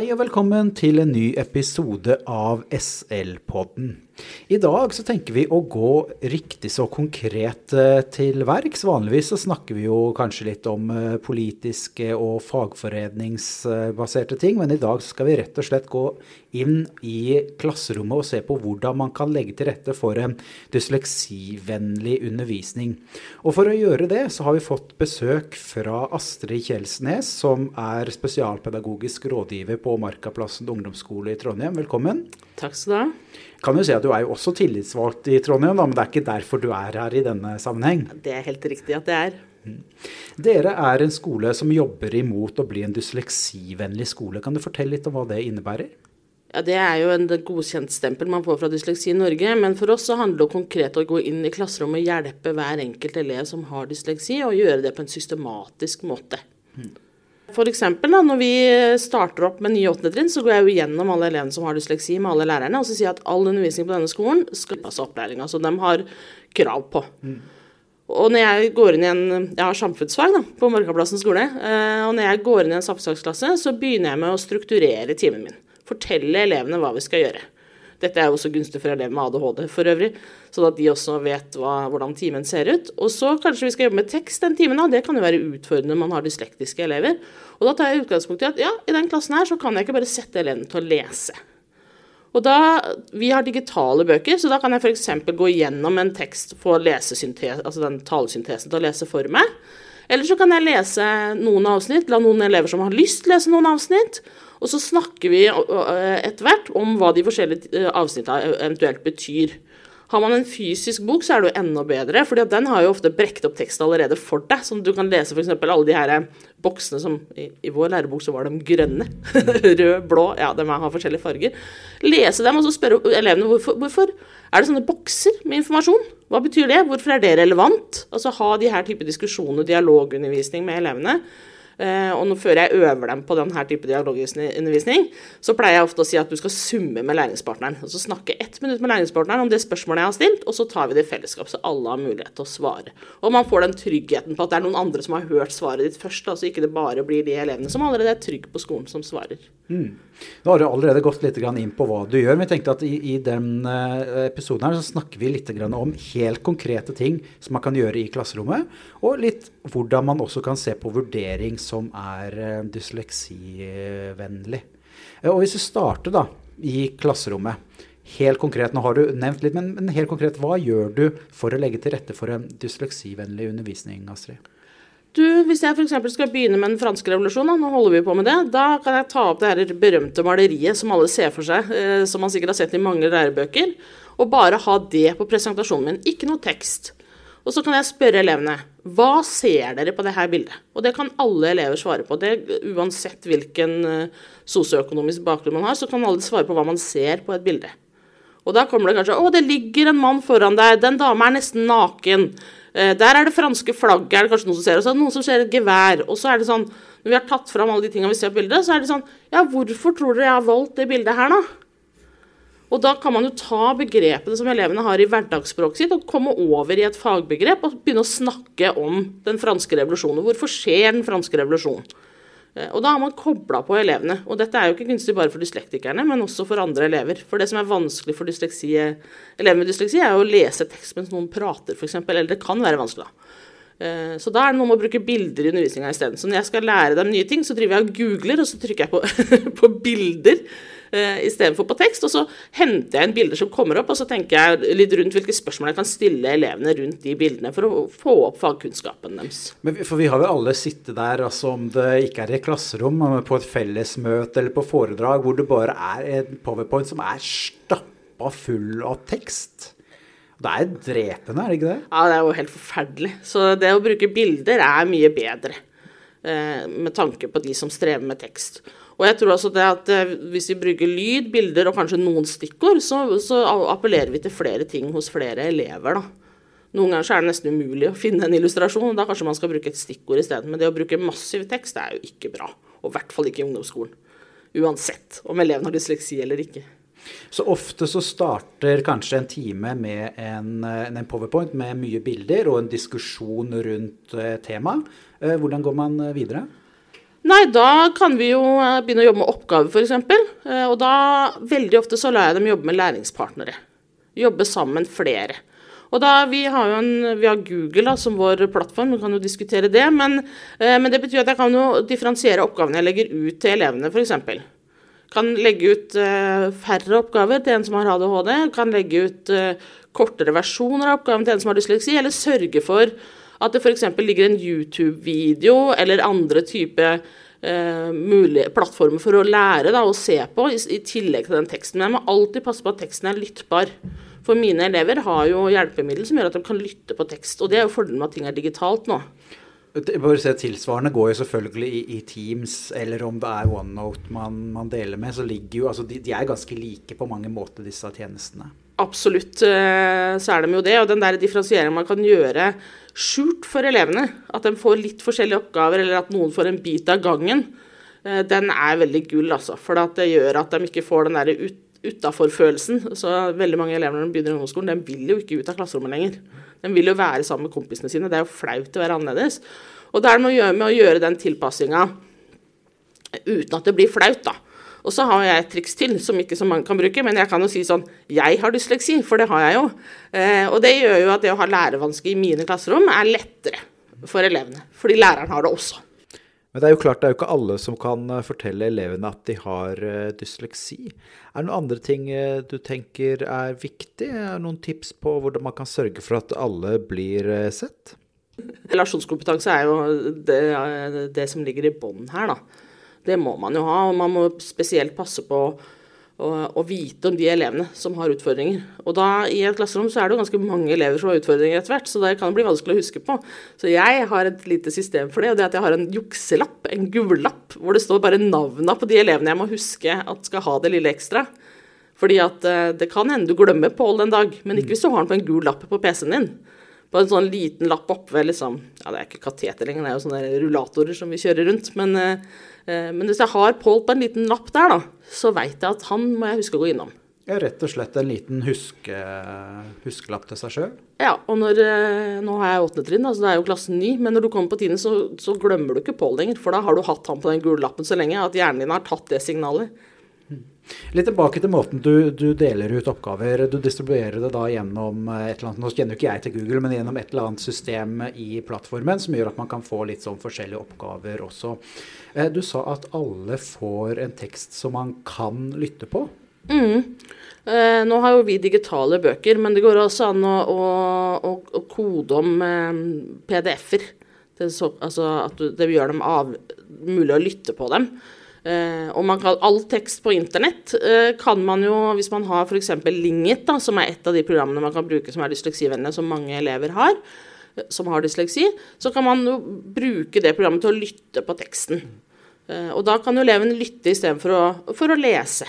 Hei og velkommen til en ny episode av SL-podden. I dag så tenker vi å gå riktig så konkret eh, til verks. Vanligvis så snakker vi jo kanskje litt om eh, politiske og fagforeningsbaserte ting, men i dag skal vi rett og slett gå inn i klasserommet og se på hvordan man kan legge til rette for en dysleksivennlig undervisning. Og for å gjøre det så har vi fått besøk fra Astrid Kjelsnes, som er spesialpedagogisk rådgiver på Markaplassen ungdomsskole i Trondheim. Velkommen. Takk skal du ha kan jo si at du er jo også tillitsvalgt i Trondheim, da, men det er ikke derfor du er her i denne sammenheng? Det er helt riktig at det er. Mm. Dere er en skole som jobber imot å bli en dysleksivennlig skole. Kan du fortelle litt om hva det innebærer? Ja, Det er jo en godkjent stempel man får fra Dysleksi Norge. Men for oss så handler det konkret om å gå inn i klasserommet og hjelpe hver enkelt elev som har dysleksi, og gjøre det på en systematisk måte. Mm. F.eks. når vi starter opp med nye åttende trinn, så går jeg jo gjennom alle elevene som har dysleksi med alle lærerne, og så sier jeg at all undervisning på denne skolen skal passe opplæringa, som de har krav på. Mm. Og når jeg går inn i en Jeg har samfunnsfag da, på Markaplassen skole. Eh, og når jeg går inn i en samfunnsfagsklasse, så begynner jeg med å strukturere timen min. Fortelle elevene hva vi skal gjøre. Dette er jo også gunstig for elever med ADHD for øvrig, sånn at de også vet hva, hvordan timen ser ut. Og så kanskje vi skal jobbe med tekst den timen, og det kan jo være utfordrende når man har dyslektiske elever. Og da tar jeg utgangspunkt i at ja, i den klassen her så kan jeg ikke bare sette elevene til å lese. Og da, Vi har digitale bøker, så da kan jeg f.eks. gå gjennom en tekst, få altså den talesyntesen til å lese for meg. Eller så kan jeg lese noen avsnitt, la noen elever som har lyst, lese noen avsnitt. Og så snakker vi etter hvert om hva de forskjellige avsnitta avsnittene eventuelt betyr. Har man en fysisk bok, så er det jo enda bedre, for den har jo ofte brekt opp tekst allerede for deg. Sånn at du kan lese f.eks. alle de her boksene som I, i vår lærebok så var de grønne. Rød, blå, ja, de har forskjellige farger. Lese dem og så spørre elevene hvorfor, hvorfor er det sånne bokser med informasjon. Hva betyr det? Hvorfor er det relevant? Altså ha de her type diskusjoner, dialogundervisning med elevene. Eh, og før jeg øver dem på denne type dialogundervisning, så pleier jeg ofte å si at du skal summe med læringspartneren. Og så snakke ett minutt med læringspartneren om det spørsmålet jeg har stilt, og så tar vi det i fellesskap, så alle har mulighet til å svare. Og man får den tryggheten på at det er noen andre som har hørt svaret ditt først, så altså ikke det bare blir de elevene som allerede er trygge på skolen, som svarer. Mm. Nå har du allerede gått litt inn på hva du gjør, men jeg tenkte at i, i den eh, episoden her så snakker vi litt om helt konkrete ting som man kan gjøre i klasserommet, og litt hvordan man også kan se på vurdering som er eh, dysleksivennlig. Eh, og hvis vi starter da i klasserommet, helt konkret, nå har du nevnt litt, men, men helt konkret, hva gjør du for å legge til rette for en dysleksivennlig undervisning, Astrid? Du, Hvis jeg f.eks. skal begynne med den franske revolusjonen, nå holder vi på med det, da kan jeg ta opp det her berømte maleriet som alle ser for seg, eh, som man sikkert har sett i mange lærebøker, og bare ha det på presentasjonen min. Ikke noe tekst. Og så kan jeg spørre elevene hva ser dere på dette bildet? Og det kan alle elever svare på. Det, uansett hvilken uh, sosioøkonomisk bakgrunn man har, så kan alle svare på hva man ser på et bilde. Og da kommer det kanskje Å, det ligger en mann foran deg. Den dama er nesten naken. Uh, der er det franske flagget, er det kanskje noen som ser. Og så er det noen som ser et gevær. Og så er det sånn Når vi har tatt fram alle de tingene vi ser på bildet, så er det sånn Ja, hvorfor tror dere jeg har valgt det bildet her, da? Og da kan man jo ta begrepene som elevene har i hverdagsspråket sitt, og komme over i et fagbegrep og begynne å snakke om den franske revolusjonen. Hvorfor skjer den franske revolusjonen? Eh, og da har man kobla på elevene. Og dette er jo ikke gunstig bare for dyslektikerne, men også for andre elever. For det som er vanskelig for dysleksi, elever med dysleksi, er jo å lese tekst mens noen prater, f.eks. Eller det kan være vanskelig. da. Eh, så da er det noe med å bruke bilder i undervisninga isteden. Så når jeg skal lære dem nye ting, så driver jeg og googler, og så trykker jeg på, på bilder uh, istedenfor på tekst. Og så henter jeg inn bilder som kommer opp, og så tenker jeg litt rundt hvilke spørsmål jeg kan stille elevene rundt de bildene for å få opp fagkunnskapen deres. Men for vi har jo alle sittet der, altså om det ikke er i klasserom, men på et fellesmøte eller på foredrag, hvor det bare er en powerpoint som er stappa full av tekst. Det er drepende, er det ikke det? Ja, det er jo helt forferdelig. Så det å bruke bilder er mye bedre. Eh, med tanke på de som strever med tekst. Og jeg tror altså det at eh, hvis vi bruker lyd, bilder og kanskje noen stikkord, så, så appellerer vi til flere ting hos flere elever, da. Noen ganger er det nesten umulig å finne en illustrasjon, og da kanskje man skal bruke et stikkord isteden. Men det å bruke massiv tekst er jo ikke bra. Og i hvert fall ikke i ungdomsskolen. Uansett om eleven har dysleksi eller ikke. Så ofte så starter kanskje en time med en, en powerpoint med mye bilder og en diskusjon rundt eh, temaet. Eh, hvordan går man videre? Nei, da kan vi jo eh, begynne å jobbe med oppgaver, f.eks. Og da, veldig ofte, så lar jeg dem jobbe med læringspartnere. Jobbe sammen flere. Og da, Vi har jo en, vi har Google da, som vår plattform, vi kan jo diskutere det. Men, men, det betyr at jeg kan jo differensiere oppgavene jeg legger ut til elevene, f.eks. Kan legge ut færre oppgaver til en som har ADHD. Kan legge ut kortere versjoner av oppgaven til en som har dysleksi, eller sørge for at det f.eks. ligger en YouTube-video eller andre type eh, plattformer for å lære da, å se på, i, i, tillegg til den teksten. Men jeg må alltid passe på at teksten er lyttbar. For mine elever har jo hjelpemiddel som gjør at de kan lytte på tekst. Og det er jo fordelen med at ting er digitalt nå. Se, Tilsvarende går jo selvfølgelig i, i, Teams, eller om det er OneNote man, man deler med. så ligger jo, altså de, de er ganske like på mange måter, disse tjenestene. Absolutt eh, så er de jo det. Og den der differensieringen man kan gjøre skjult for elevene, at de får litt forskjellige oppgaver, eller at noen får en bit av gangen, eh, den er veldig gull, altså. For det gjør at de ikke får den derre ut, utafor-følelsen. Så veldig mange elever når de begynner i ungdomsskolen, de vil jo ikke ut av klasserommet lenger. De vil jo være sammen med kompisene sine. Det er jo flaut å være annerledes. Og det er noe med å gjøre den tilpassinga uten at det blir flaut, da. Og så har jeg et triks til som ikke så mange kan bruke, men jeg kan jo si sånn Jeg har dysleksi, for det har jeg jo. Eh, og det gjør jo at det å ha lærevansker i mine klasserom er lettere for elevene. Fordi læreren har det også. Men det er jo klart, det er jo ikke alle som kan eh, fortelle elevene at de har uh, dysleksi. Er det noen andre ting uh, du tenker er viktig? Er det noen tips på hvordan man kan sørge for at alle blir sett? Relasjonskompetanse er jo det, det som ligger i bånn her, da. Det må man jo ha. og Man må spesielt passe på å, å, vite om de elevene som har utfordringer. Og da i et klasserom så er det jo ganske mange elever som har utfordringer etter hvert, så det kan bli vanskelig å huske på. Så jeg har et lite system for det, og det er at jeg har en jukselapp, en gul-lapp, hvor det står bare navna på de elevene jeg må huske at skal ha det lille ekstra. Fordi at eh, det kan hende du glemmer Pål en dag, men ikke hvis du har den på en gul lapp på PC-en din på en sånn liten lapp oppe liksom Ja, det er ikke kateter lenger, det er jo sånne rullatorer som vi kjører rundt. Men, eh, men hvis jeg har Pål på en liten lapp der, da, så veit jeg at han må jeg huske å gå innom. Ja, rett og slett en liten huske, huskelapp til seg sjøl? Ja, og når, eh, nå har jeg åttende trinn, så det er jo klassen ny, men når du kommer på tiende, så, så glemmer du ikke Pål lenger. For da har du hatt han på den gule lappen så lenge at hjernen din har tatt det signalet. Litt tilbake til måten du, du, deler ut oppgaver. Du distribuerer det da gjennom et eller annet Nå kjenner ikke jeg til Google, men gjennom et eller annet system i plattformen som gjør at man kan få litt sånn forskjellige oppgaver også. Eh, du sa at alle får en tekst som man kan lytte på. Mm. Eh, nå har jo vi digitale bøker, men det går også an å, å, å kode om eh, PDF-er. altså at du, det gjør dem av, mulig å lytte på dem. Eh, og man kan, all tekst på internett eh, kan man jo, hvis man har f.eks. Lingit, da, som er et av de programmene man kan bruke som er dysleksivennlige, som mange elever har, eh, som har dysleksi, så kan man jo bruke det programmet til å lytte på teksten. Og da kan jo eleven lytte istedenfor for å lese.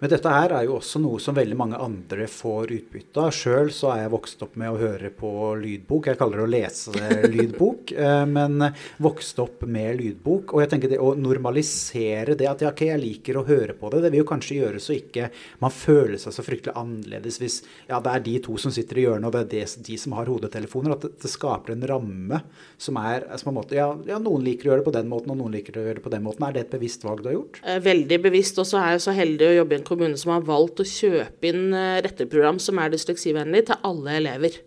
Men dette her er jo også noe som veldig mange andre får utbytte av. Sjøl så er jeg vokst opp med å høre på lydbok. Jeg kaller det å lese lydbok, eh, men vokst opp med lydbok. Og jeg tenker det å normalisere det at ja, ok, jeg liker å høre på det, det vil jo kanskje gjøre så ikke man føler seg så fryktelig annerledes hvis ja, det er de to som sitter i hjørnet, og det er de som har hodetelefoner. At det, det skaper en ramme som er som en måte, ja, ja, noen liker å gjøre det på den måten, og noen liker å gjøre det på den måten. Er det et bevisst valg du har gjort? Eh, veldig bevisst. Og så er jeg så heldig å jobbe i en kommune som har valgt å kjøpe inn eh, retteprogram som er dysleksivennlig til alle elever.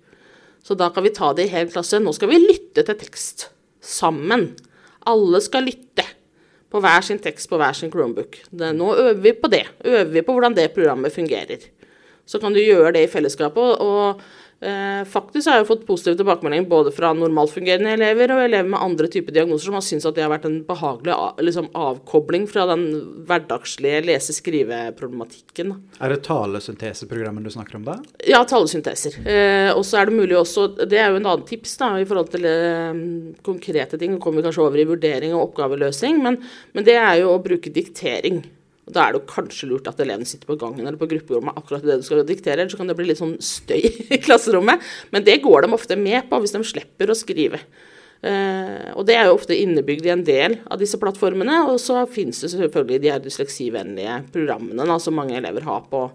Så da kan vi ta det i hel klasse. Nå skal vi lytte til tekst. Sammen. Alle skal lytte på hver sin tekst på hver sin Chromebook. nå øver vi på det. Øver vi på hvordan det programmet fungerer. Så kan du gjøre det i fellesskapet. og faktisk har jeg fått positive tilbakemeldinger både fra normalfungerende elever og elever med andre typer diagnoser som har syntes at det har vært en behagelig liksom, avkobling fra den hverdagslige lese-skrive-problematikken. Er det talesynteseprogrammet du snakker om da? Ja, talesynteser. Eh, og så er det mulig også Det er jo en annen tips da, i forhold til eh, konkrete ting. Kommer vi kanskje over i vurdering og oppgaveløsning, men, men det er jo å bruke diktering. Og Da er det jo kanskje lurt at eleven sitter på gangen eller på grupperommet akkurat det du skal diktere, ellers kan det bli litt sånn støy i klasserommet. Men det går de ofte med på hvis de slipper å skrive. Uh, og det er jo ofte innebygd i en del av disse plattformene. Og så finnes det selvfølgelig de her dysleksivennlige programmene da, som mange elever har på,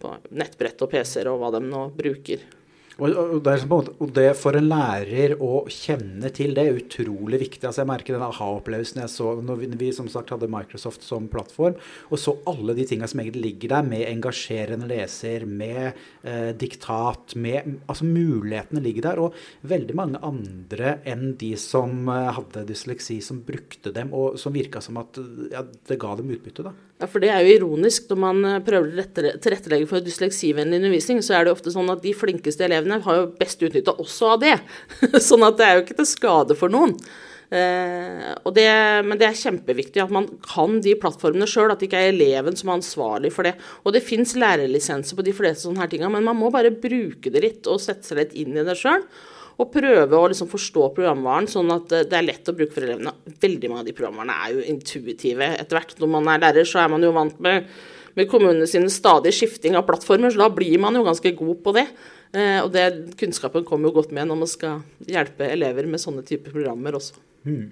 på nettbrett og PC-er og hva de nå bruker. Og, og, det måte, og, det for en lærer å kjenne til det er utrolig viktig. Altså jeg merker den aha-opplevelsen jeg så når vi, vi, som sagt hadde Microsoft som plattform, og så alle de tinga som egentlig ligger der, med engasjerende leser, med eh, diktat, med Altså mulighetene ligger der. Og veldig mange andre enn de som eh, hadde dysleksi, som brukte dem, og som virka som at ja, det ga dem utbytte, da. Ja, for det er jo ironisk. Når man eh, prøver å tilrettelegge for dysleksivennlig undervisning, så er det ofte sånn at de flinkeste elevene har jo best utnytta også av det. sånn at det er jo ikke til skade for noen. Eh, det, men det er kjempeviktig at man kan de plattformene sjøl, at det ikke er eleven som er ansvarlig for det. Og det fins lærerlisenser på de fleste sånne her tinga, men man må bare bruke det litt og sette seg litt inn i det sjøl og prøve å liksom forstå programvaren, sånn at det er lett å bruke for elevene. Veldig mange av de programvarene er jo intuitive etter hvert. Når man er lærer, så er man jo vant med, med kommunene sine stadige skifting av plattformer, så da blir man jo ganske god på det. Eh, og det, kunnskapen kommer jo godt med når man skal hjelpe elever med sånne typer programmer også. Hmm.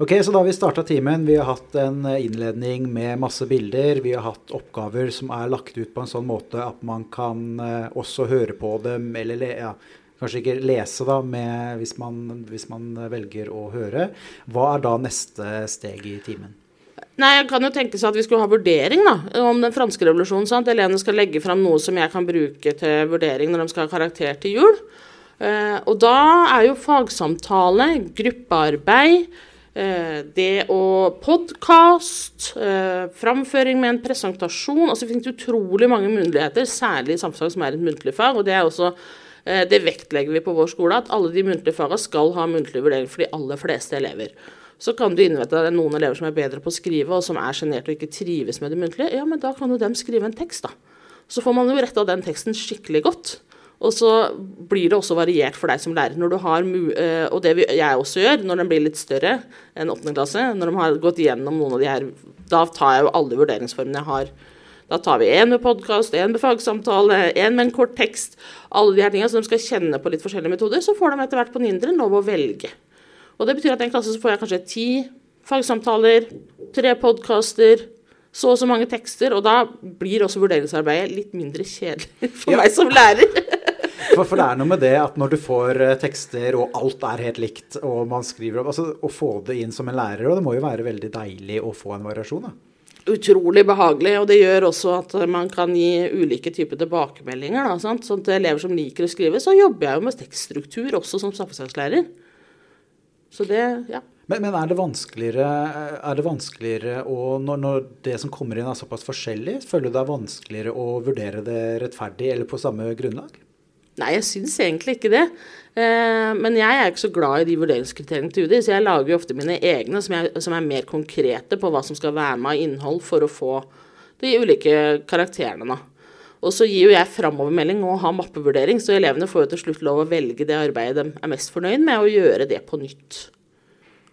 Ok, så da har vi starta timen. Vi har hatt en innledning med masse bilder. Vi har hatt oppgaver som er lagt ut på en sånn måte at man kan eh, også høre på dem, eller ja, kanskje ikke lese, da, med, hvis, man, hvis, man, velger å høre. Hva er da neste steg i timen? Nei, jeg kan jo tenke seg at vi skulle ha vurdering da, om den franske revolusjonen. Sant? Elevene skal legge fram noe som jeg kan bruke til vurdering når de skal ha karakter til jul. Eh, og da er jo fagsamtale, gruppearbeid, eh, det å podkast, eh, framføring med en presentasjon altså Det finnes utrolig mange muligheter, særlig i samfunnsfag, som er et muntlig fag. og det er også det vektlegger vi på vår skole, at alle de muntlige fagene skal ha muntlig vurdering for de aller fleste elever. Så kan du innvende at det er noen elever som er bedre på å skrive, og som er sjenerte og ikke trives med det muntlige. Ja, men da kan jo dem skrive en tekst, da. Så får man jo retta den teksten skikkelig godt. Og så blir det også variert for deg som lærer. Når du har, eh, og det jeg også gjør når den blir litt større enn 8. klasse, når de har gått igjennom noen av de her Da tar jeg jo alle vurderingsformene jeg har da tar vi én med podkast, én med fagsamtale, én med en kort tekst. Alle de her tingene, Så de skal kjenne på litt forskjellige metoder. Så får de etter hvert på Nindre lov å velge. Og Det betyr at i en klasse så får jeg kanskje ti fagsamtaler, tre podkaster, så og så mange tekster. Og da blir også vurderingsarbeidet litt mindre kjedelig for ja. meg som lærer. For, for, det er noe med det at når du får eh, tekster, og alt er helt likt, og man skriver opp altså, Å få det inn som en lærer, og det må jo være veldig deilig å få en variasjon, da utrolig behagelig. Og det gjør også at man kan gi ulike typer tilbakemeldinger. Da, sant? Sånn til elever som liker å skrive, så jobber jeg jo med tekststruktur også som samfunnsfagslærer. Så det, ja. Men, men, er det er det vanskeligere å, når, når, det som kommer inn er såpass forskjellig, føler du det er vanskeligere å vurdere det rettferdig eller på samme grunnlag? Nei, jeg syns egentlig ikke det. Eh, men jeg er ikke så glad i de vurderingskriteriene til UDI, så jeg lager jo ofte mine egne som er, som er, mer konkrete på hva som skal være med av innhold for å få de ulike karakterene. Da. Og så gir jo jeg framovermelding og har mappevurdering, så elevene får jo til slutt lov å velge det arbeidet de er mest fornøyd med, og gjøre det på nytt.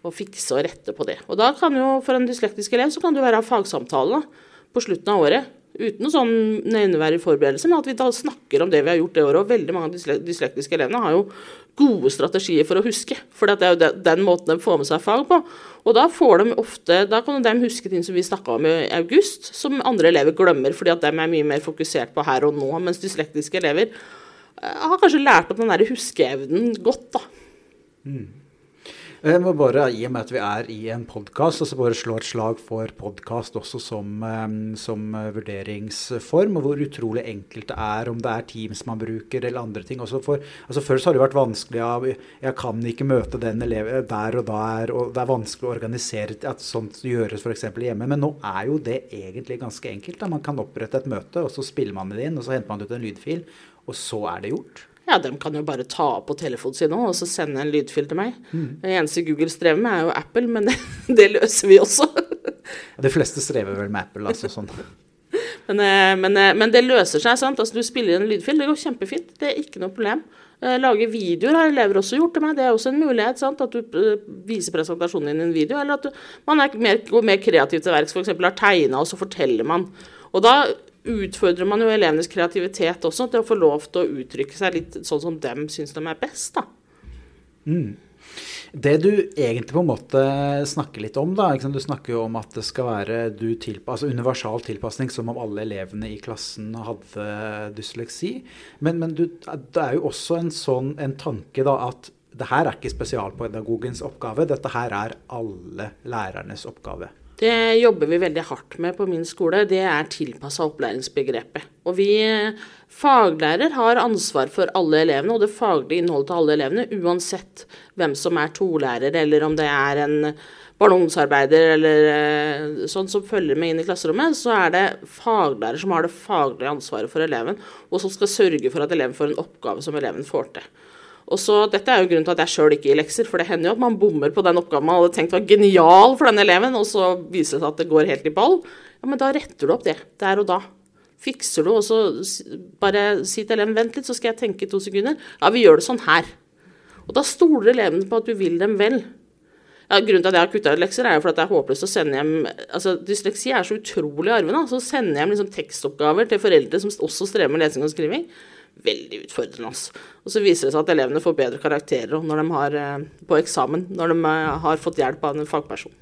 Og fikse og rette på det. Og da kan jo for en dyslektisk elev så kan det jo være fagsamtale på slutten av året uten noe sånn nevneverdig forberedelse, men at vi da snakker om det vi har gjort det året. Og veldig mange av dyslektiske elevene har jo gode strategier for å huske. For det er jo den måten de får med seg fag på. Og da får de ofte, da kan de huske ting som vi snakka om i august, som andre elever glemmer, fordi at de er mye mer fokusert på her og nå. Mens dyslektiske elever eh, har kanskje lært opp den der huskeevnen godt, da. Mm. Jeg må bare, I og med at vi er i en podkast, altså bare slå et slag for podkast også som, som, vurderingsform, og hvor utrolig enkelt det er, om det er Teams man bruker eller andre ting. For, altså Før så har det vært vanskelig ja, jeg kan ikke møte den eleven der og der, og det er vanskelig å organisere at sånt gjøres f.eks. hjemme. Men nå er jo det egentlig ganske enkelt. Da. Man kan opprette et møte, og så spiller man det inn, og så henter man ut en lydfil, og så er det gjort. Ja, de kan jo bare ta opp på telefonen sin og så sende en lydfil til meg. Mm. Det eneste Google strever med, er jo Apple, men det, det løser vi også. De fleste strever vel med Apple, altså sånn. men, eh, men, eh, men, det løser seg, sant. Altså, du spiller en lydfil, det går kjempefint. Det er ikke noe problem. Eh, lage videoer har elever også gjort til meg. Det er også en mulighet. Sant? At du viser presentasjonen din i en video. Eller at du, man mer, går mer kreativt til verks, f.eks. har tegna, og så forteller man. Og da utfordrer man jo elevenes kreativitet også, til å få lov til å uttrykke seg litt sånn som dem syns de er best. da. Mm. Det du egentlig på en måte snakker litt om, da, du snakker jo om at det skal være tilpa altså universal tilpasning, som om alle elevene i klassen hadde dysleksi. Men, men du, det er jo også en sånn en tanke da, at det her er ikke spesialpedagogens oppgave, dette her er alle lærernes oppgave. Det jobber vi veldig hardt med på min skole. Det er tilpassa opplæringsbegrepet. Og vi faglærer har ansvar for alle elevene og det faglige innholdet til alle elevene, uansett hvem som er tolærer, eller om det er en barne- eller eh, sånn som følger med inn i klasserommet, så er det faglærer som har det faglige ansvaret for eleven, og som skal sørge for at eleven får en oppgave som eleven får til. Og så, Dette er jo grunnen til at jeg sjøl ikke gir lekser, for det hender jo at man bommer på den oppgaven man hadde tenkt var genial for den eleven, og så viser det seg at det går helt i ball. Ja, Men da retter du opp det der og da. Fikser du, og så bare si til eleven vent litt, så skal jeg tenke to sekunder. Ja, vi gjør det sånn her. Og da stoler elevene på at du vil dem vel. Ja, grunnen til at jeg har kutta ut lekser, er jo for at det er håpløst å sende hjem altså Dysleksi er så utrolig arvende. Så sender jeg hjem liksom tekstoppgaver til foreldre som også strever med lesing og skriving veldig utfordrende. Altså. Og så viser det seg at elevene får bedre karakterer når de har, eh, på eksamen når de eh, har fått hjelp av en fagperson.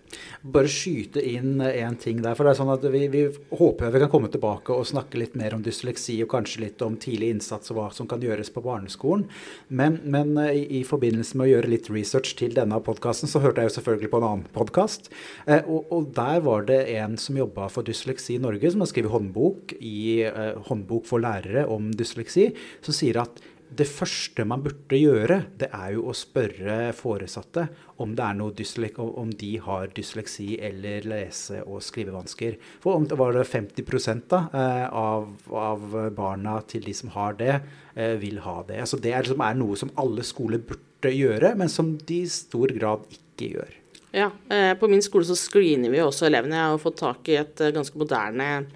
Bare skyte inn én ting der. for det er sånn at vi, vi, håper vi kan komme tilbake og snakke litt mer om dysleksi og kanskje litt om tidlig innsats og hva som kan gjøres på barneskolen. Men, men eh, i, i, forbindelse med å gjøre litt research til denne podkasten, så hørte jeg jo selvfølgelig på en annen podkast. Eh, og, og, der var det en som jobba for Dysleksi Norge, som har skrevet håndbok i eh, håndbok for lærere om dysleksi, som sier at det første man burde gjøre, det er jo å spørre foresatte om om de har dysleksi eller lese- og skrivevansker. For om det var det 50 da, eh, av, av, barna til de som har det, eh, vil ha det. Altså det er, liksom, er noe som alle skoler burde gjøre, men som de i stor grad ikke gjør. Ja, eh, på min skole så screener vi også elevene. Jeg har fått tak i et ganske moderne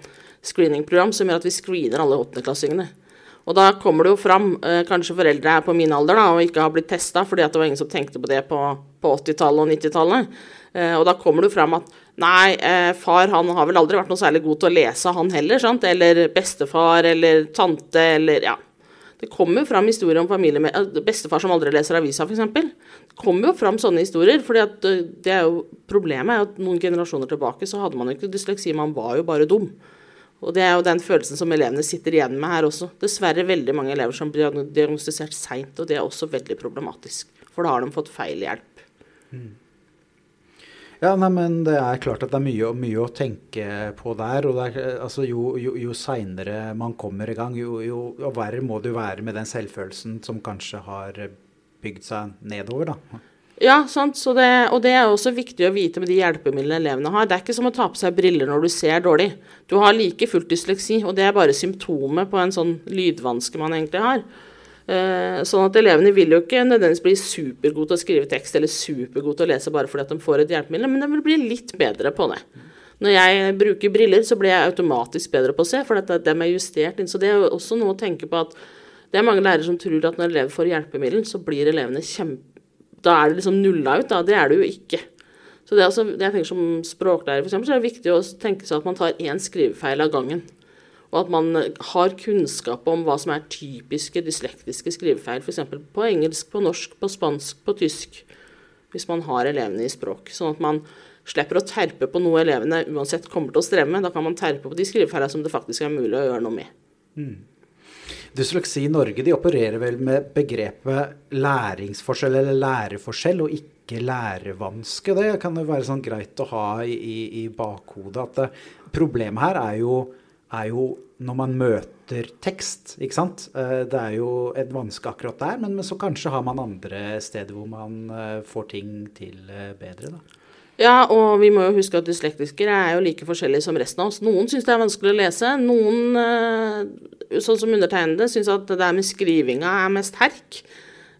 screeningprogram som gjør at vi screener alle åttendeklassingene. Og da kommer det jo fram, eh, kanskje foreldre er på min alder da, og ikke har blitt testa fordi det var ingen som tenkte på det på, på 80-tallet og 90-tallet. Eh, og da kommer det jo fram at nei, eh, far han har vel aldri vært noe særlig god til å lese, han heller. sant? Eller bestefar eller tante eller ja. Det kommer jo fram historier om familie med bestefar som aldri leser avisa, f.eks. Det kommer jo fram sånne historier. fordi at er jo Problemet er at noen generasjoner tilbake så hadde man jo ikke dysleksi, man var jo bare dum. Og det er jo den følelsen som elevene sitter igjen med her også. Dessverre veldig mange elever som blir diagnostisert seint, og det er også veldig problematisk. For da har de fått feil hjelp. Ja, nei, men Det er klart at det er mye, mye å tenke på der. og er, altså, Jo, jo, jo seinere man kommer i gang, jo, jo verre må det jo være med den selvfølelsen som kanskje har bygd seg nedover. da. Ja, sant. Det, og det er også viktig å vite med de hjelpemidlene elevene har. Det er ikke som å ta på seg briller når du ser dårlig. Du har like fullt dysleksi, og det er bare symptomet på en sånn lydvanske man egentlig har. Eh, sånn at elevene vil jo ikke nødvendigvis bli supergode til å skrive tekst eller supergode til å lese bare fordi at de får et hjelpemiddel, men de vil bli litt bedre på det. Når jeg bruker briller, så blir jeg automatisk bedre på å se, for at de er justert inn. Så det er jo også noe å tenke på at det er mange lærere som tror at når elever får hjelpemiddel, så blir elevene kjempe da er det liksom nulla ut. da, Det er det jo ikke. Så det, altså, det jeg tenker Som språklærer for eksempel, så er det viktig å tenke seg at man tar én skrivefeil av gangen. Og at man har kunnskap om hva som er typiske dyslektiske skrivefeil. F.eks. på engelsk, på norsk, på spansk, på tysk. Hvis man har elevene i språk. Sånn at man slipper å terpe på noe elevene uansett kommer til å streve med. Da kan man terpe på de skrivefeilene som det faktisk er mulig å gjøre noe med. Mm. Dysleksi Norge de opererer vel med begrepet læringsforskjell eller læreforskjell, og ikke lærevanske. Det kan jo være sånn greit å ha i, i, i bakhodet. at det, Problemet her er jo, er jo, når man møter tekst, ikke sant. Eh, det er jo et vanske akkurat der, men så kanskje har man andre steder hvor man eh, får ting til eh, bedre, da. Ja, og vi må jo huske at dyslektikere er jo like forskjellige som resten av oss. Noen syns det er vanskelig å lese. Noen, eh, sånn som undertegnede, syns at det der med skrivinga er mest herk.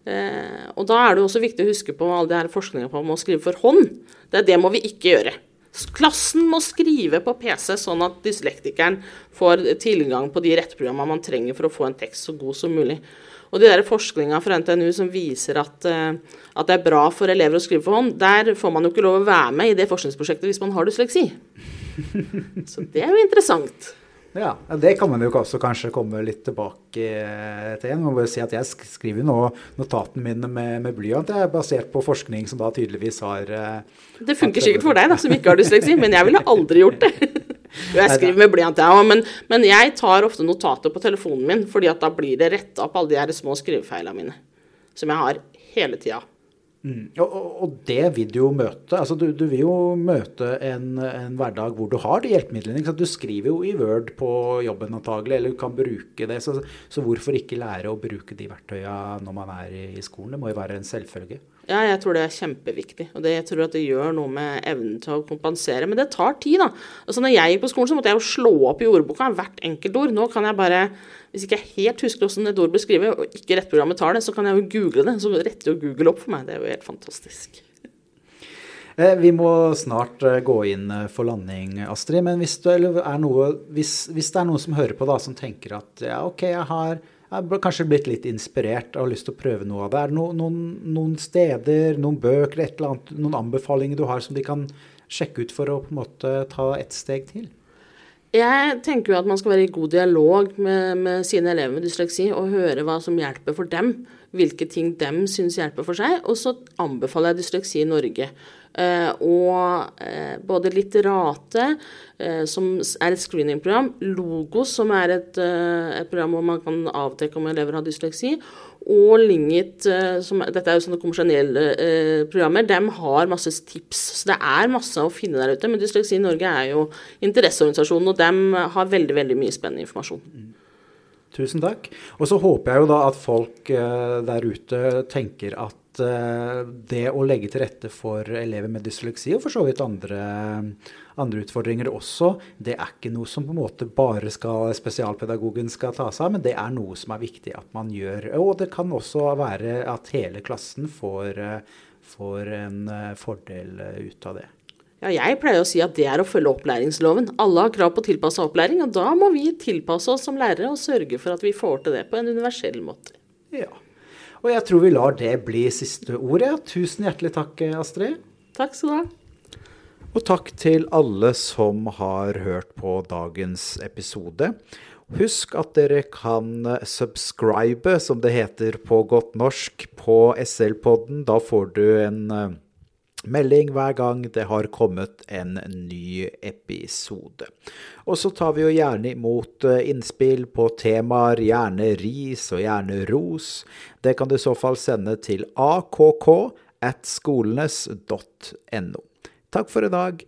Eh, og da er det jo også viktig å huske på all de her forskninga på om å skrive for hånd. Det, det må vi ikke gjøre. Klassen må skrive på PC, sånn at dyslektikeren får tilgang på de rettprogrammene man trenger for å få en tekst så god som mulig. Og de der forskninga fra NTNU som viser at, eh, at, det er bra for elever å skrive for hånd, der får man jo ikke lov å være med i det forskningsprosjektet hvis man har dysleksi. Så det er jo interessant. Ja, Det kan man jo også kanskje komme litt tilbake til. Man må bare si at Jeg skriver nå notatene mine med, med blyant. Det er basert på forskning som da tydeligvis har uh, Det funker sikkert for deg da, som ikke har dysleksi, men jeg ville aldri gjort det. Jeg skriver med blyant, jeg òg, men, men, jeg tar ofte notater på telefonen min, fordi at da blir det retta opp alle de her små skrivefeilene mine. Som jeg har hele tida. Mm. Og, og, det vil du jo møte. Altså, du, du vil jo møte en, en, hverdag hvor du har de hjelpemidlene. Du skriver jo i Word på jobben antagelig, eller du kan bruke det. Så, så hvorfor ikke lære å bruke de verktøya når man er i skolen? Det må jo være en selvfølge. Ja, jeg tror det er kjempeviktig. Og det, jeg tror at det gjør noe med evnen til å kompensere. Men det tar tid, da. Altså, når jeg gikk på skolen, så måtte jeg jo slå opp i ordboka hvert enkelt ord. Nå kan jeg bare, hvis ikke jeg helt husker hvordan et ord blir skrevet, og ikke rettprogrammet tar det, så kan jeg jo google det. Så retter jo Google opp for meg. Det er jo helt fantastisk. Eh, vi må snart eh, gå inn eh, for landing, Astrid. Men hvis det er, noe, hvis, hvis det er noen som hører på da, som tenker at ja, OK, jeg har har kanskje blitt litt inspirert og har lyst til å prøve noe av det. Er det noen, noen, noen steder, noen bøker, et eller annet, noen anbefalinger du har som de kan sjekke ut for å på en måte ta ett steg til? Jeg tenker jo at man skal være i god dialog med, med, sine elever med dysleksi og høre hva som hjelper for dem. Hvilke ting dem syns hjelper for seg. Og så anbefaler jeg Dysleksi i Norge. Eh, og eh, både Litterate, eh, som er et screeningprogram, Logos, som er et, et, program hvor man kan avdekke om elever har dysleksi, og Lingit, som, dette er jo sånne kommersielle programmer, de har masse tips. Så det er masse å finne der ute. Men Dysleksi Norge er jo interesseorganisasjonen, og de har veldig, veldig mye spennende informasjon. Mm. Tusen takk. Og så håper jeg jo da at folk der ute tenker at Eh, det å legge til rette for elever med dysleksi, og for så vidt andre, andre, utfordringer også, det er ikke noe som på en måte bare skal, spesialpedagogen skal ta seg av, men det er noe som er viktig at man gjør. Og det kan også være at hele klassen får, får en eh, fordel ut av det. Ja, jeg pleier å si at det er å følge opplæringsloven. Alle har krav på tilpassa opplæring, og da må vi tilpasse oss som lærere og sørge for at vi får til det på en universell måte. Ja. Og jeg tror vi lar det bli siste ordet. Tusen hjertelig takk, Astrid. Takk skal du ha. Og takk til alle som har hørt på dagens episode. Husk at dere kan subscribe, som det heter på godt norsk, på SL-podden. Da får du en eh, melding hver gang det har kommet en ny episode. Og så tar vi jo gjerne imot eh, innspill på temaer, gjerne ris og gjerne ros. Det kan du i så fall sende til akk at skolenes.no. Takk for i dag.